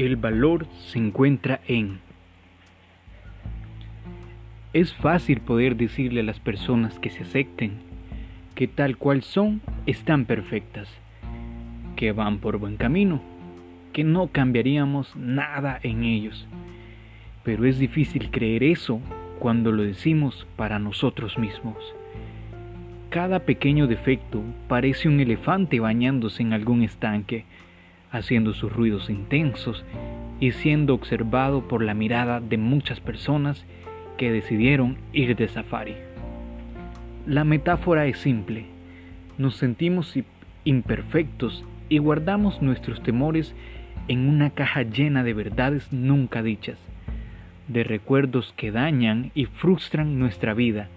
El valor se encuentra en... Es fácil poder decirle a las personas que se acepten que tal cual son están perfectas, que van por buen camino, que no cambiaríamos nada en ellos. Pero es difícil creer eso cuando lo decimos para nosotros mismos. Cada pequeño defecto parece un elefante bañándose en algún estanque haciendo sus ruidos intensos y siendo observado por la mirada de muchas personas que decidieron ir de safari. La metáfora es simple. Nos sentimos imperfectos y guardamos nuestros temores en una caja llena de verdades nunca dichas, de recuerdos que dañan y frustran nuestra vida.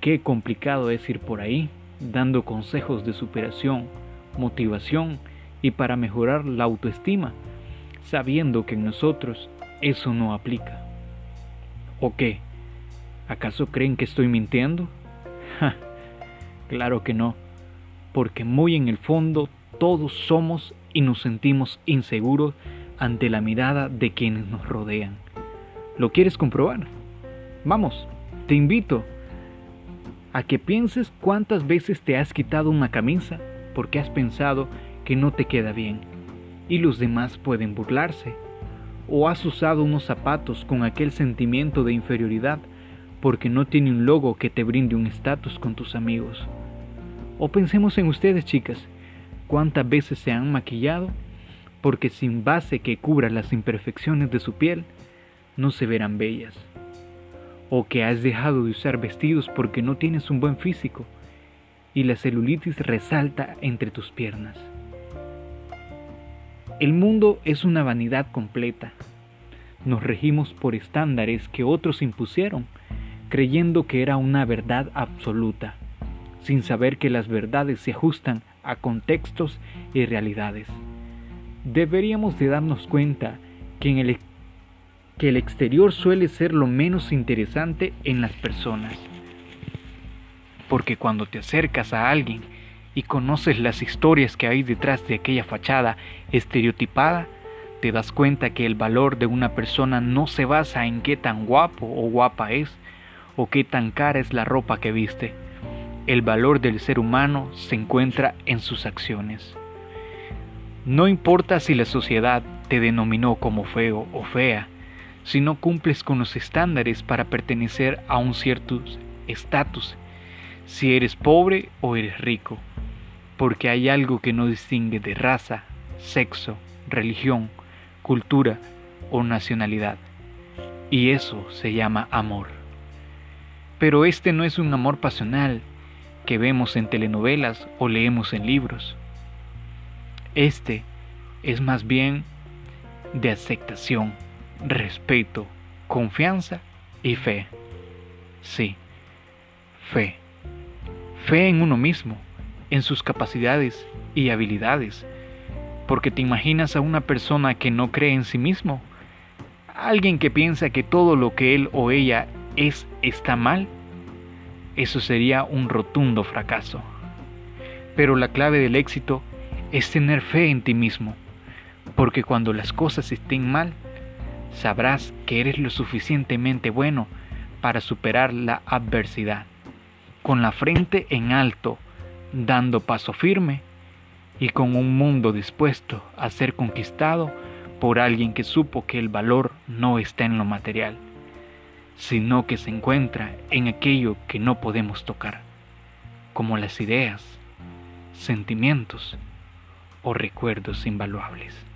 Qué complicado es ir por ahí dando consejos de superación, motivación y para mejorar la autoestima, sabiendo que en nosotros eso no aplica. ¿O qué? ¿Acaso creen que estoy mintiendo? claro que no, porque muy en el fondo todos somos y nos sentimos inseguros ante la mirada de quienes nos rodean. ¿Lo quieres comprobar? Vamos, te invito a que pienses cuántas veces te has quitado una camisa porque has pensado que no te queda bien y los demás pueden burlarse. O has usado unos zapatos con aquel sentimiento de inferioridad porque no tiene un logo que te brinde un estatus con tus amigos. O pensemos en ustedes, chicas, cuántas veces se han maquillado porque sin base que cubra las imperfecciones de su piel, no se verán bellas. O que has dejado de usar vestidos porque no tienes un buen físico y la celulitis resalta entre tus piernas. El mundo es una vanidad completa. Nos regimos por estándares que otros impusieron, creyendo que era una verdad absoluta, sin saber que las verdades se ajustan a contextos y realidades. Deberíamos de darnos cuenta que, el, que el exterior suele ser lo menos interesante en las personas. Porque cuando te acercas a alguien y conoces las historias que hay detrás de aquella fachada estereotipada, te das cuenta que el valor de una persona no se basa en qué tan guapo o guapa es, o qué tan cara es la ropa que viste. El valor del ser humano se encuentra en sus acciones. No importa si la sociedad te denominó como feo o fea, si no cumples con los estándares para pertenecer a un cierto estatus, si eres pobre o eres rico porque hay algo que no distingue de raza, sexo, religión, cultura o nacionalidad. Y eso se llama amor. Pero este no es un amor pasional que vemos en telenovelas o leemos en libros. Este es más bien de aceptación, respeto, confianza y fe. Sí, fe. Fe en uno mismo en sus capacidades y habilidades, porque te imaginas a una persona que no cree en sí mismo, alguien que piensa que todo lo que él o ella es está mal, eso sería un rotundo fracaso. Pero la clave del éxito es tener fe en ti mismo, porque cuando las cosas estén mal, sabrás que eres lo suficientemente bueno para superar la adversidad, con la frente en alto, dando paso firme y con un mundo dispuesto a ser conquistado por alguien que supo que el valor no está en lo material, sino que se encuentra en aquello que no podemos tocar, como las ideas, sentimientos o recuerdos invaluables.